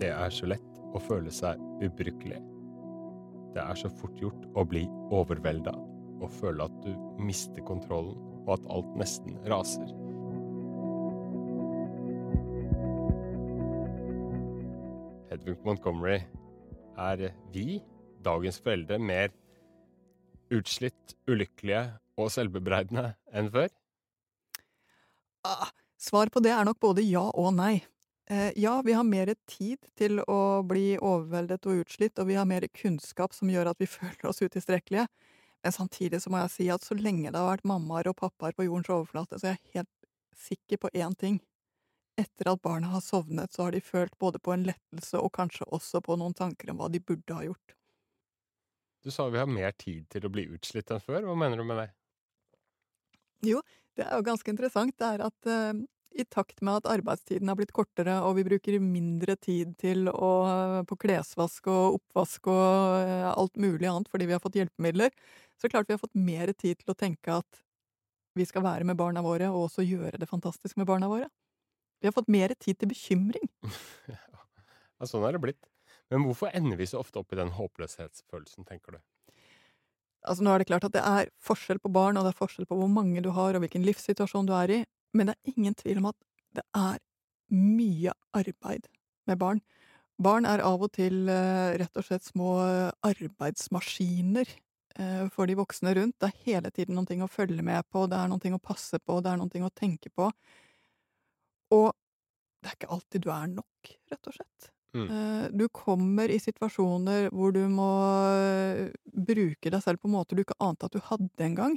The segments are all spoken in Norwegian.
Det er så lett å føle seg ubrukelig. Det er så fort gjort å bli overvelda og føle at du mister kontrollen, og at alt nesten raser. Hedvig Montgomery, er vi, dagens foreldre, mer utslitt, ulykkelige og selvbebreidende enn før? Ah, svar på det er nok både ja og nei. Eh, ja, vi har mer tid til å bli overveldet og utslitt, og vi har mer kunnskap som gjør at vi føler oss utilstrekkelige. Men samtidig så må jeg si at så lenge det har vært mammaer og pappaer på jordens overflate, så er jeg helt sikker på én ting. Etter at barna har sovnet, så har de følt både på en lettelse og kanskje også på noen tanker om hva de burde ha gjort. Du sa vi har mer tid til å bli utslitt enn før. Hva mener du med det? Jo, det er jo ganske interessant. Det er at eh, i takt med at arbeidstiden har blitt kortere, og vi bruker mindre tid til å, på klesvask og oppvask og eh, alt mulig annet fordi vi har fått hjelpemidler, så er det klart vi har fått mer tid til å tenke at vi skal være med barna våre, og også gjøre det fantastisk med barna våre. Vi har fått mer tid til bekymring. ja, sånn er det blitt. Men hvorfor ender vi så ofte opp i den håpløshetsfølelsen, tenker du? Altså, nå er det klart at det er forskjell på barn, og det er forskjell på hvor mange du har, og hvilken livssituasjon du er i, men det er ingen tvil om at det er mye arbeid med barn. Barn er av og til eh, rett og slett små arbeidsmaskiner eh, for de voksne rundt. Det er hele tiden noe å følge med på, det er noe å passe på, det er noe å tenke på. Og det er ikke alltid du er nok, rett og slett. Mm. Eh, du kommer i situasjoner hvor du må eh, bruke deg selv på måter du ikke ante at du hadde en gang.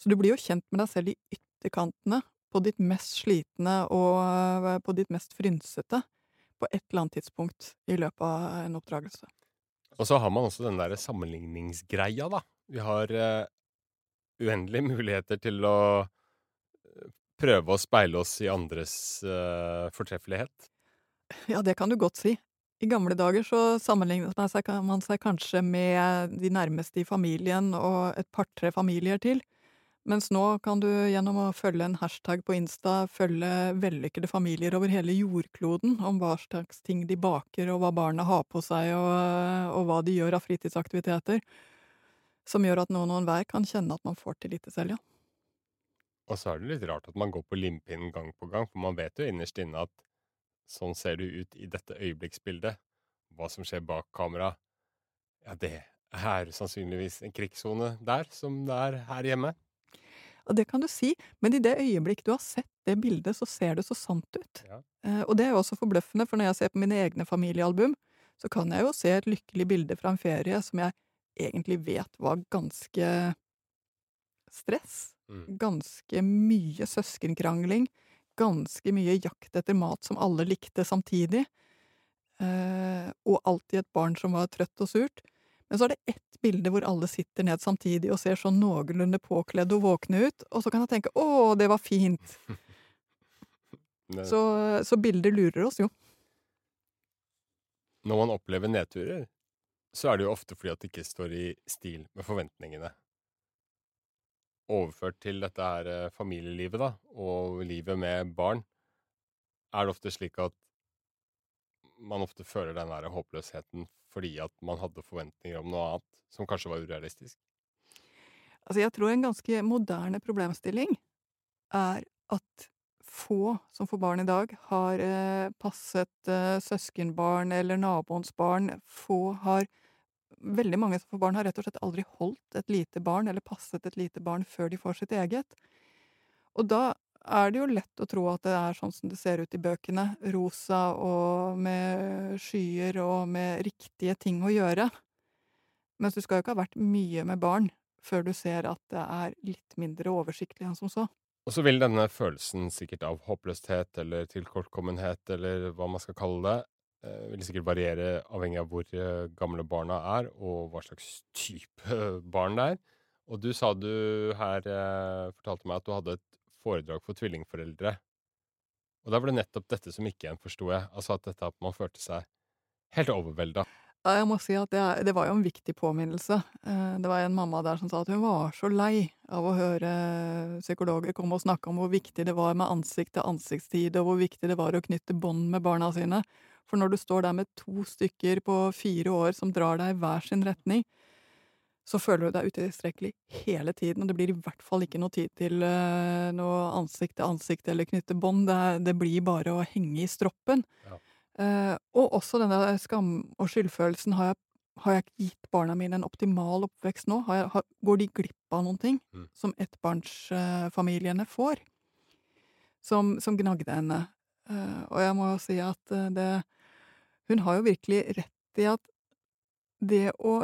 Så du blir jo kjent med deg selv i ytterkantene, på ditt mest slitne og eh, på ditt mest frynsete, på et eller annet tidspunkt i løpet av en oppdragelse. Og så har man også den der sammenligningsgreia, da. Vi har uh, uendelige muligheter til å prøve å speile oss i andres uh, fortreffelighet? Ja, det kan du godt si. I gamle dager så sammenlignet man seg, man seg kanskje med de nærmeste i familien og et par-tre familier til, mens nå kan du gjennom å følge en hashtag på Insta følge vellykkede familier over hele jordkloden om hva slags ting de baker, og hva barna har på seg, og, og hva de gjør av fritidsaktiviteter, som gjør at noen og enhver kan kjenne at man får til lite selv, ja. Og så er det litt rart at man går på limpinnen gang på gang, for man vet jo innerst inne at sånn ser det ut i dette øyeblikksbildet. Hva som skjer bak kamera, ja, det er sannsynligvis en krigssone der, som det er her hjemme. Og det kan du si, men i det øyeblikk du har sett det bildet, så ser det så sant ut. Ja. Eh, og det er jo også forbløffende, for når jeg ser på mine egne familiealbum, så kan jeg jo se et lykkelig bilde fra en ferie som jeg egentlig vet var ganske stress. Mm. Ganske mye søskenkrangling. Ganske mye jakt etter mat som alle likte samtidig. Eh, og alltid et barn som var trøtt og surt. Men så er det ett bilde hvor alle sitter ned samtidig og ser sånn noenlunde påkledde og våkne ut, og så kan jeg tenke 'å, det var fint'. så, så bilder lurer oss jo. Når man opplever nedturer, så er det jo ofte fordi at det ikke står i stil med forventningene overført til dette her eh, familielivet, da, og livet med barn, er det ofte slik at man ofte føler den der håpløsheten fordi at man hadde forventninger om noe annet som kanskje var urealistisk? Altså, jeg tror en ganske moderne problemstilling er at få som får barn i dag, har eh, passet eh, søskenbarn eller naboens barn. Få har veldig mange som får barn, har rett og slett aldri holdt et lite barn eller passet et lite barn før de får sitt eget. Og da er det jo lett å tro at det er sånn som det ser ut i bøkene, rosa og med skyer og med riktige ting å gjøre. Mens du skal jo ikke ha vært mye med barn før du ser at det er litt mindre oversiktlig enn som så. Og så vil denne følelsen sikkert av håpløshet eller tilkortkommenhet eller hva man skal kalle det, Eh, vil sikkert variere avhengig av hvor eh, gamle barna er, og hva slags type barn det er. Og du sa du her eh, fortalte meg at du hadde et foredrag for tvillingforeldre. Og da var det nettopp dette som ikke igjen forsto jeg. Altså at dette at man følte seg helt overvelda. Jeg må si at det, det, var jo en viktig påminnelse. Det var en mamma der som sa at hun var så lei av å høre psykologer komme og snakke om hvor viktig det var med ansikt-til-ansiktstid, og hvor viktig det var å knytte bånd med barna sine. For når du står der med to stykker på fire år som drar deg i hver sin retning, så føler du deg utilstrekkelig hele tiden, og det blir i hvert fall ikke noe tid til uh, noe ansikt til ansikt eller knytte bånd. Det, det, blir bare å henge i stroppen. Ja. Uh, og også denne skam- og skyldfølelsen. Har jeg, har jeg gitt barna mine en optimal oppvekst nå? Jeg, har, går de glipp av noen ting mm. som ettbarnsfamiliene uh, får? Som, som gnagde henne. og jeg må jo si at det Hun har jo virkelig rett i at det å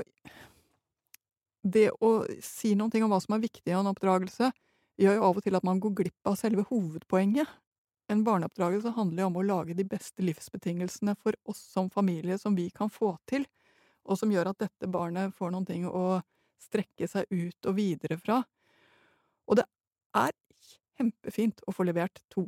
det å si noen ting om hva som er viktig i en oppdragelse, gjør jo av og til at man går glipp av selve hovedpoenget. En barneoppdragelse handler jo om å lage de beste livsbetingelsene for oss som familie som vi kan få til, og som gjør at dette barnet får noen ting å strekke seg ut og videre fra. Og det er kjempefint å få levert to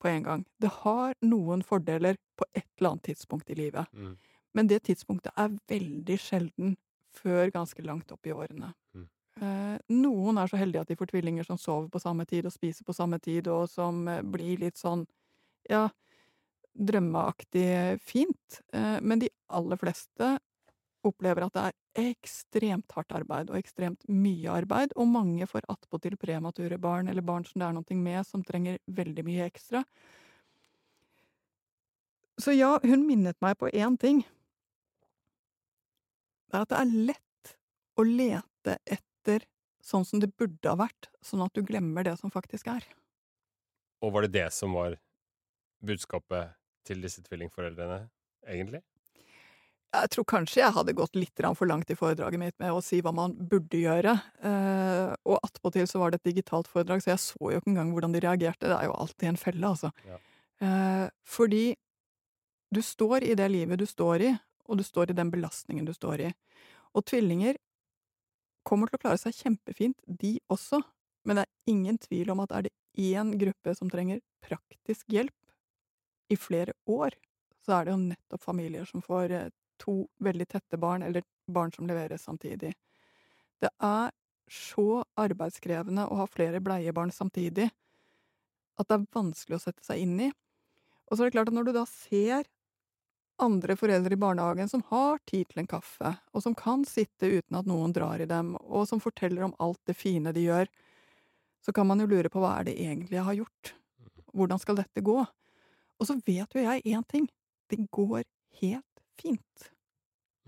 på en gang. Det har noen fordeler på et eller annet tidspunkt i livet. Mm. Men det tidspunktet er veldig sjelden før ganske langt opp i årene. Mm. Eh, noen er så heldige at de får tvillinger som sover på samme tid og spiser på samme tid, og som eh, blir litt sånn, ja, drømmeaktig fint. Eh, men de aller fleste opplever at det er ekstremt hardt arbeid, og ekstremt mye arbeid, og mange får attpåtil premature barn, eller barn som det er noe med, som trenger veldig mye ekstra. Så ja, hun minnet meg på én ting er at det er lett å lete etter sånn som det burde ha vært, sånn at du glemmer det som faktisk er. Og var det det som var budskapet til disse tvillingforeldrene, egentlig? Jeg tror kanskje jeg hadde gått litt for langt i foredraget mitt med å si hva man burde gjøre. Eh, og attpåtil så var det et digitalt foredrag, så jeg så jo ikke engang hvordan de reagerte. Det er jo alltid en felle, altså. Ja. Eh, fordi du står i det livet du står i, og du står i den belastningen du står i. Og tvillinger kommer til å klare seg kjempefint, de også, men det er ingen tvil om at er det én gruppe som trenger praktisk hjelp i flere år, så er det jo nettopp familier som får eh, to veldig tette barn, eller barn som leveres samtidig. Det er så arbeidskrevende å ha flere bleiebarn samtidig at det er vanskelig å sette seg inn i. Og så er det klart at når du da ser andre foreldre i barnehagen som har tid til en kaffe, og som kan sitte uten at noen drar i dem, og som forteller om alt det fine de gjør, så kan man jo lure på hva er det egentlig jeg har gjort? Hvordan skal dette gå? Og så vet jo jeg én ting. Det går helt fint.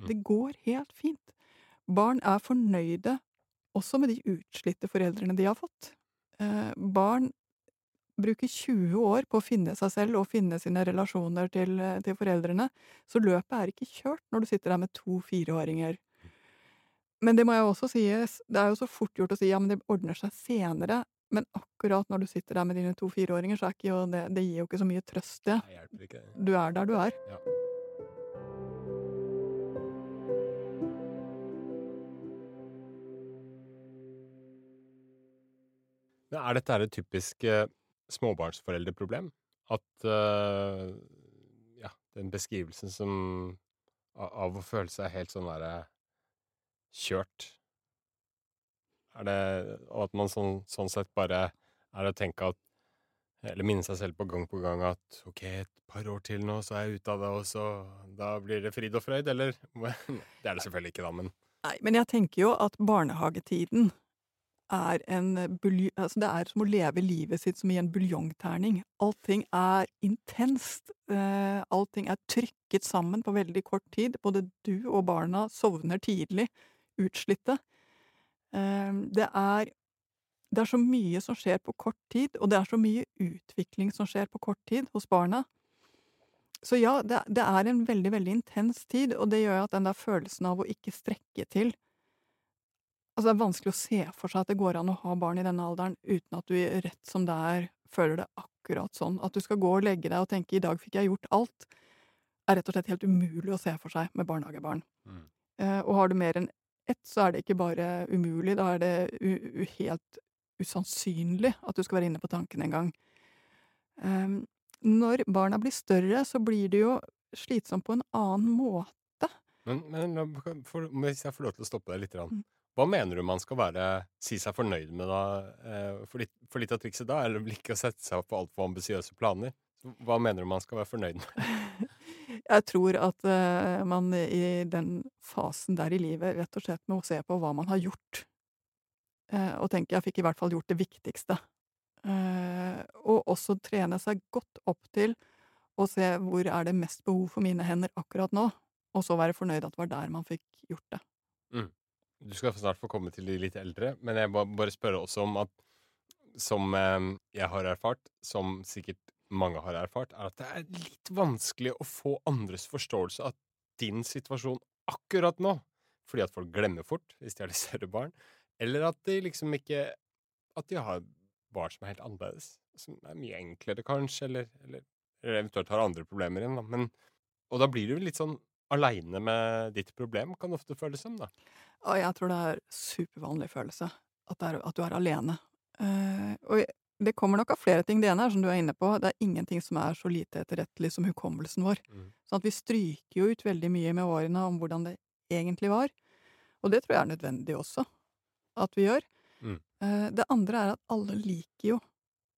Mm. Det går helt fint. Barn er fornøyde også med de utslitte foreldrene de har fått. Eh, barn bruker 20 år på å finne seg selv og finne sine relasjoner til, til foreldrene, så løpet er ikke kjørt når du sitter der med to fireåringer. Men det må jeg også si, det er jo så fort gjort å si ja, men det ordner seg senere. Men akkurat når du sitter der med dine to fireåringer, så er ikke jo det, det gir jo ikke så mye trøst, det. Du er der du er. Ja. Er dette et typisk eh, småbarnsforeldreproblem. At uh, ja, den beskrivelsen som av å føle seg helt sånn derre kjørt Er det Og at man sånn, sånn sett bare er å tenke at eller minne seg selv på gang på gang at ok, et par år til nå, så er jeg ute av det, og så da blir det frid og frøyd, eller? Det er det selvfølgelig ikke, da, men Nei, men jeg tenker jo at barnehagetiden er en altså det er som å leve livet sitt som i en buljongterning. Allting er intenst. Eh, allting er trykket sammen på veldig kort tid. Både du og barna sovner tidlig, utslitte. Eh, det er det er så mye som skjer på kort tid, og det er så mye utvikling som skjer på kort tid hos barna. Så ja, det, det er en veldig, veldig intens tid, og det gjør at den der følelsen av å ikke strekke til Altså, det er vanskelig å se for seg at det går an å ha barn i denne alderen uten at du rett som det er føler det akkurat sånn. At du skal gå og legge deg og tenke 'i dag fikk jeg gjort alt', er rett og slett helt umulig å se for seg med barnehagebarn. Mm. Eh, og har du mer enn ett, så er det ikke bare umulig, da er det helt usannsynlig at du skal være inne på tanken en gang. Um, når barna blir større, så blir det jo slitsomt på en annen måte. Men, men for, hvis jeg får lov til å stoppe deg litt mm. Hva mener du man skal være, si seg fornøyd med, da? Eh, for litt, for litt av trikset da er det ikke å sette seg opp på altfor ambisiøse planer. Hva mener du man skal være fornøyd med? Jeg tror at uh, man i den fasen der i livet rett og slett må se på hva man har gjort, Uh, og tenke 'jeg fikk i hvert fall gjort det viktigste'. Uh, og også trene seg godt opp til å se hvor er det mest behov for mine hender akkurat nå, og så være fornøyd at det var der man fikk gjort det. Mm. Du skal snart få komme til de litt eldre, men jeg må bare spørre også om at som eh, jeg har erfart, som sikkert mange har erfart, er at det er litt vanskelig å få andres forståelse av din situasjon akkurat nå. Fordi at folk glemmer fort hvis de har litt større barn. Eller at de liksom ikke At de har barn som er helt annerledes. Som er mye enklere, kanskje, eller, eller, eller eventuelt har andre problemer igjen. Da. Men, og da blir det jo litt sånn aleine med ditt problem, kan ofte føles som, da. Og jeg tror det er supervanlig følelse at, er, at du er alene. Uh, og det kommer nok av flere ting. Det ene er, som du er inne på, det er ingenting som er så lite etterrettelig som hukommelsen vår. Mm. Sånn at vi stryker jo ut veldig mye med årene om hvordan det egentlig var. Og det tror jeg er nødvendig også at vi gjør. Mm. Uh, det andre er at alle liker jo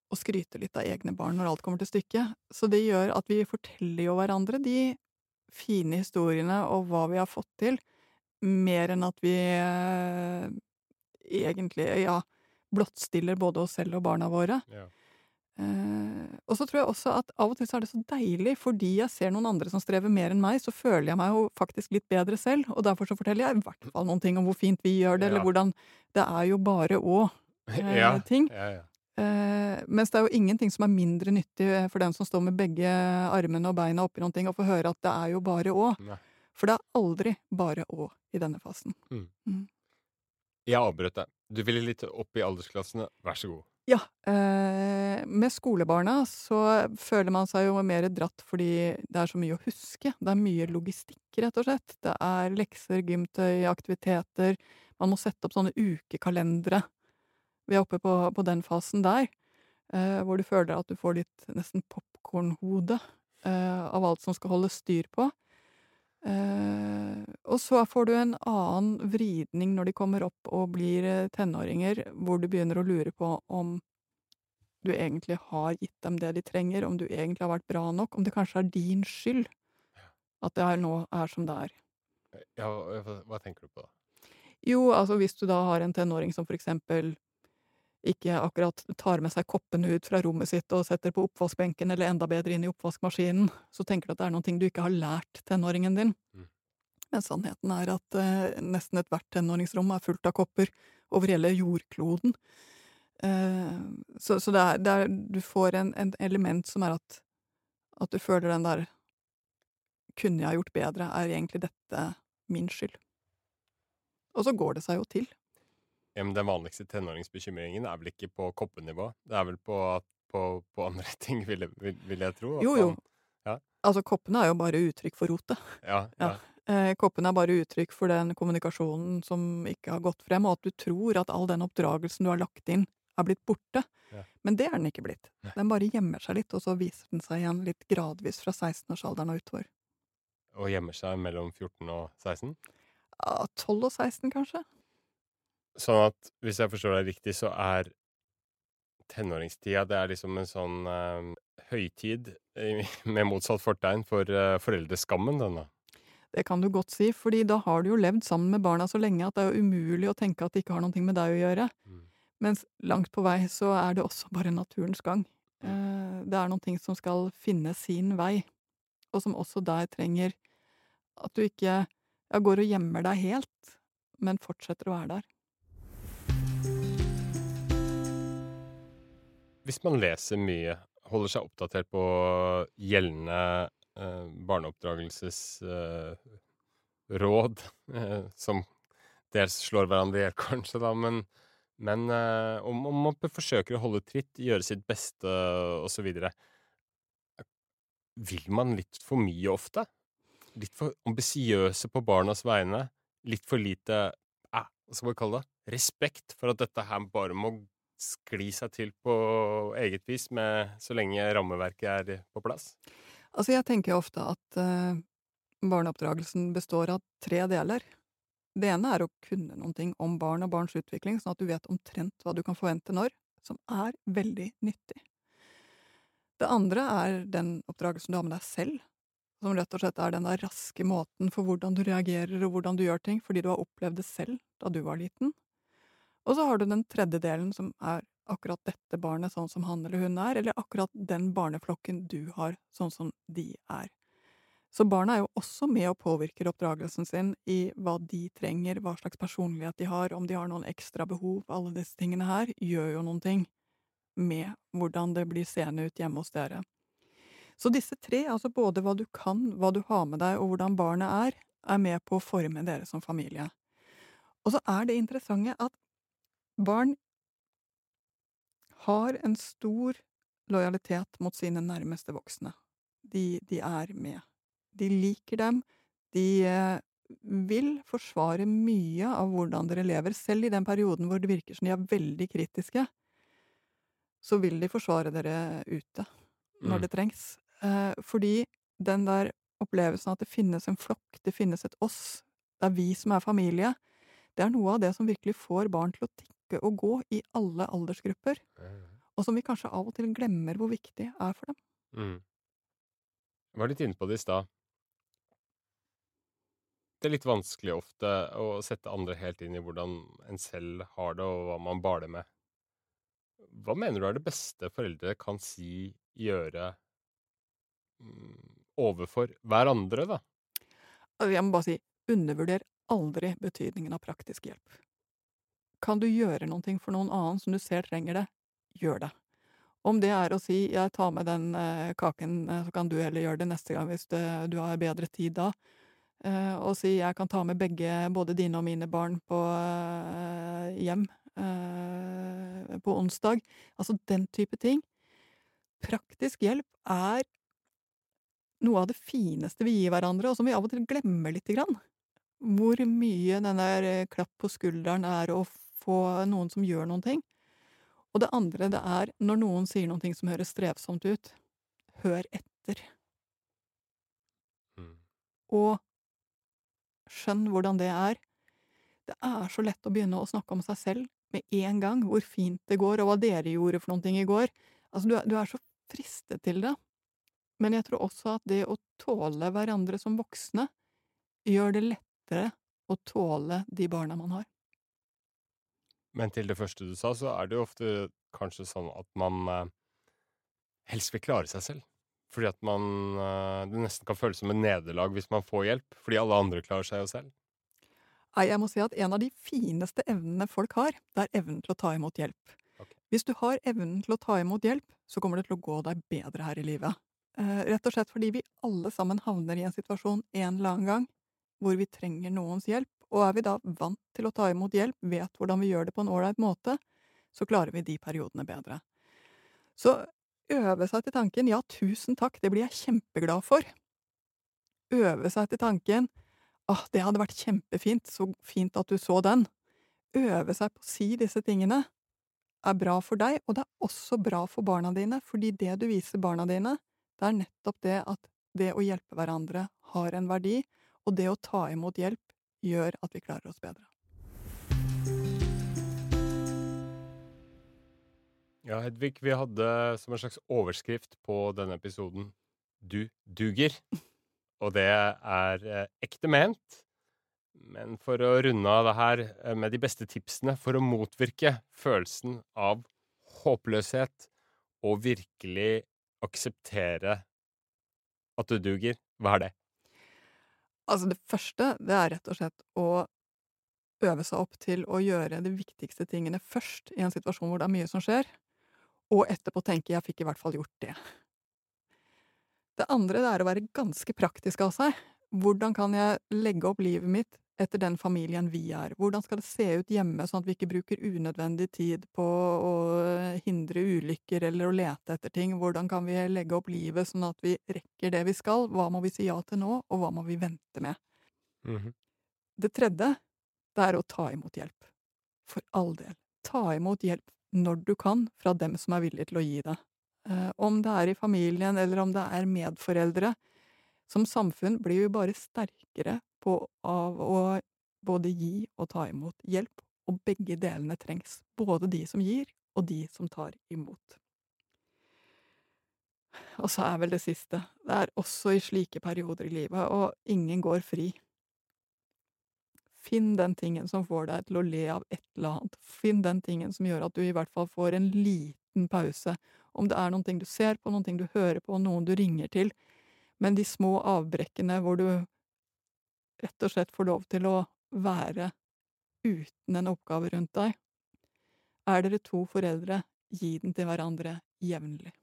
å skryte litt av egne barn når alt kommer til stykket. Så det gjør at vi forteller jo hverandre de fine historiene og hva vi har fått til, mer enn at vi eh, egentlig, ja, blottstiller både oss selv og barna våre. Ja. Eh, og så tror jeg også at av og til så er det så deilig, fordi jeg ser noen andre som strever mer enn meg, så føler jeg meg jo faktisk litt bedre selv, og derfor så forteller jeg i hvert fall noen ting om hvor fint vi gjør det, ja. eller hvordan Det er jo bare å-ting. Eh, ja. Eh, mens det er jo ingenting som er mindre nyttig for den som står med begge armene og beina oppi noen ting, å få høre at det er jo bare å. For det er aldri bare å i denne fasen. Mm. Mm. Jeg avbrøt deg. Du ville litt opp i aldersklassene. Vær så god. Ja. Eh, med skolebarna så føler man seg jo mer dratt fordi det er så mye å huske. Det er mye logistikk, rett og slett. Det er lekser, gymtøy, aktiviteter. Man må sette opp sånne ukekalendere. Vi er oppe på, på den fasen der, eh, hvor du føler at du får litt nesten popkornhode eh, av alt som skal holdes styr på. Eh, og så får du en annen vridning når de kommer opp og blir eh, tenåringer, hvor du begynner å lure på om du egentlig har gitt dem det de trenger, om du egentlig har vært bra nok, om det kanskje er din skyld at det er nå er som det er. Ja, hva tenker du på da? Jo, altså hvis du da har en tenåring som for eksempel ikke akkurat tar med seg koppene ut fra rommet sitt og setter på oppvaskbenken eller enda bedre inn i oppvaskmaskinen, så tenker du at det er noe du ikke har lært tenåringen din. Mm. Men sannheten er at eh, nesten ethvert tenåringsrom er fullt av kopper over hele jordkloden. Eh, så, så det, er, det er, du får en, en, element som er at, at du føler den der Kunne jeg gjort bedre? Er egentlig dette min skyld? Og så går det seg jo til. Ja, men Den vanligste tenåringsbekymringen er vel ikke på koppenivå? Det er vel på, på, på andre ting, vil, vil, vil, jeg tro? Jo, jo. ja? Altså, koppene er jo bare uttrykk for rotet. Ja, ja. Eh, koppene er bare uttrykk for den kommunikasjonen som ikke har gått frem, og at du tror at all den oppdragelsen du har lagt inn, er blitt borte. Men det er den ikke blitt. Den bare gjemmer seg litt, og så viser den seg igjen litt gradvis fra 16-årsalderen og utover. Og gjemmer seg mellom 14 og 16? Ja, 12 og 16, kanskje. Sånn at hvis jeg forstår deg riktig, så er tenåringstida det er liksom en sånn uh, høytid med motsatt fortegn for uh, foreldreskammen, denne. Det kan du godt si, fordi da har du jo levd sammen med barna så lenge at det er umulig å tenke at det ikke har noe med deg å gjøre. Mm. Mens langt på vei så er det også bare naturens gang. Uh, det er noen ting som skal finne sin vei, og som også der trenger at du ikke ja, går og gjemmer deg helt, men fortsetter å være der. Hvis man leser mye, holder seg oppdatert på gjeldende eh, barneoppdragelsesråd, eh, eh, som dels slår hverandre i hjel, kanskje, da, men, men eh, om, om, man forsøker å holde tritt, gjøre sitt beste osv. Vil man litt for mye ofte? Litt for ambisiøse på barnas vegne? Litt for lite eh, hva skal vi kalle det? Respekt for at dette her bare må skli seg til på eget vis, med, så lenge rammeverket er på plass? Altså, jeg tenker ofte at uh, barneoppdragelsen består av tre deler. Det ene er å kunne noe om barn og barns utvikling, sånn at du vet omtrent hva du kan forvente når, som er veldig nyttig. Det andre er den oppdragelsen du har med deg selv, som rett og slett er den der raske måten for hvordan du reagerer og hvordan du gjør ting, fordi du har opplevd det selv da du var liten. Og så har du den tredje delen, som er akkurat dette barnet sånn som han eller hun er, eller akkurat den barneflokken du har sånn som de er. Så barna er jo også med og påvirker oppdragelsen sin i hva de trenger, hva slags personlighet de har, om de har noen ekstra behov. Alle disse tingene her gjør jo noen ting med hvordan det blir seende ut hjemme hos dere. Så disse tre, altså både hva du kan, hva du har med deg og hvordan barnet er, er med på å forme dere som familie. Og så er det interessante at barn har en stor lojalitet mot sine nærmeste voksne. De, de er med. De liker dem. De eh, vil forsvare mye av hvordan dere lever, selv i den perioden hvor det virker som de er veldig kritiske. Så vil de forsvare dere ute når Mm. det trengs. Eh, fordi den der opplevelsen at det finnes en flokk, det finnes et oss, det er vi som er familie, det er noe av det som virkelig får barn til å tikke og gå i alle aldersgrupper, og som vi kanskje av og til glemmer hvor viktig er for dem. Mm. Jeg var litt inne på det i stad. Det er litt vanskelig ofte å sette andre helt inn i hvordan en selv har det, og hva man baler med. Hva mener du er det beste foreldre kan si, gjøre mm, overfor hverandre, da? Jeg må bare si, undervurder aldri betydningen av praktisk hjelp. Kan du gjøre noe for noen annen som du ser trenger det, gjør det. Om det er å si 'jeg tar med den eh, kaken, eh, så kan du heller gjøre det neste gang hvis du har bedre tid da', eh, og si 'jeg kan ta med begge, både dine og mine barn, på eh, hjem eh, på onsdag', altså den type ting. Praktisk hjelp er noe av det fineste vi gir hverandre, og som vi av og til glemmer lite grann. Hvor mye den der eh, klapp på skulderen er å få noen som gjør noen ting. Og det andre, det er når noen sier noen ting som høres strevsomt ut, hør etter, Mm. og skjønn hvordan det er. Det er så lett å begynne å snakke om seg selv med en gang, hvor fint det går, og hva dere gjorde for noen ting i går. Altså, du er, du er så fristet til det. Men jeg tror også at det å tåle hverandre som voksne gjør det lettere å tåle de barna man har. Men til det første du sa, så er det jo ofte kanskje sånn at man eh, helst vil klare seg selv. Fordi at man eh, Det nesten kan føles som et nederlag hvis man får hjelp, fordi alle andre klarer seg jo selv. Nei, jeg må si at en av de fineste evnene folk har, det er evnen til å ta imot hjelp. Okay. Hvis du har evnen til å ta imot hjelp, så kommer det til å gå deg bedre her i livet. Eh, rett og slett fordi vi alle sammen havner i en situasjon en eller annen gang hvor vi trenger noens hjelp, og er vi da vant til å ta imot hjelp, vet hvordan vi gjør det på en ålreit måte, så klarer vi de periodene bedre. Så øve seg til tanken 'ja, tusen takk, det blir jeg kjempeglad for'. Øve seg til tanken Ah, det hadde vært kjempefint, så fint at du så den. Øve seg på å si disse tingene er bra for deg, og det er også bra for barna dine, fordi det du viser barna dine, det er nettopp det at det å hjelpe hverandre har en verdi, og det å ta imot hjelp gjør at vi klarer oss bedre. Ja, Hedvig, vi hadde som en slags overskrift på denne episoden 'Du duger'. Og det er eh, ekte ment. Men for å runde av det her eh, med de beste tipsene for å motvirke følelsen av håpløshet og virkelig akseptere at du duger, hva er det? Altså, det første, det er rett og slett å øve seg opp til å gjøre de viktigste tingene først i en situasjon hvor det er mye som skjer, og etterpå tenke 'jeg fikk i hvert fall gjort det'. Det andre det er å være ganske praktisk av seg. Hvordan kan jeg legge opp livet mitt etter den familien vi er? Hvordan skal det se ut hjemme, sånn at vi ikke bruker unødvendig tid på å hindre ulykker eller å lete etter ting? Hvordan kan vi legge opp livet sånn at vi rekker det vi skal? Hva må vi si ja til nå, og hva må vi vente med? Mhm. Det tredje, det er å ta imot hjelp. For all del. Ta imot hjelp når du kan fra dem som er villige til å gi det. Eh, om det er i familien, eller om det er medforeldre. Som samfunn blir vi bare sterkere på av å både gi og ta imot hjelp, og begge delene trengs. Både de som gir, og de som tar imot. Og så er vel det siste. Det er også i slike perioder i livet, og ingen går fri. Finn den tingen som får deg til å le av et eller annet. Finn den tingen som gjør at du i hvert fall får en liten pause. Om det er noen ting du ser på, noen ting du hører på, noen du ringer til. Men de små avbrekkene hvor du rett og slett får lov til å være uten en oppgave rundt deg. Er dere to foreldre, gi den til hverandre jevnlig.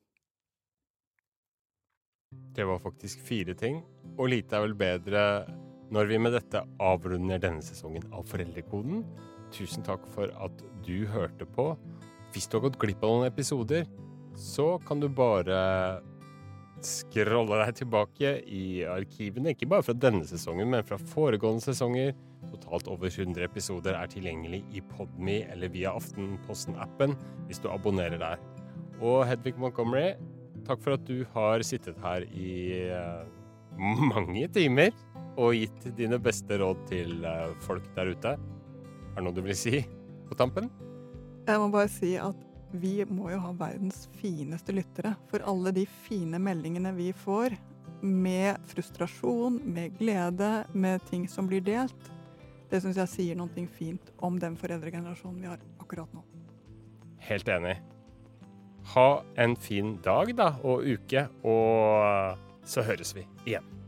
Det var faktisk fire ting, og lite er vel bedre når vi med dette avrunder denne sesongen av Foreldrekoden. Tusen takk for at du hørte på. Hvis du har gått glipp av noen episoder, så kan du bare scrolle deg tilbake i arkivene, ikke bare fra denne sesongen, men fra foregående sesonger. Totalt over 100 episoder er tilgjengelig i Podme eller via Aftenposten-appen hvis du abonnerer der. Og Hedvig Montgomery, takk for at du har sittet her i uh, mange timer og gitt dine beste råd til uh, folk der ute. Er det noe du vil si på tampen? Jeg må bare si at vi må jo ha verdens fineste lyttere. For alle de fine meldingene vi får, med frustrasjon, med glede, med ting som blir delt, det syns jeg sier noe fint om den foreldregenerasjonen vi har akkurat nå. Helt enig. Ha en fin dag da, og uke, og så høres vi igjen.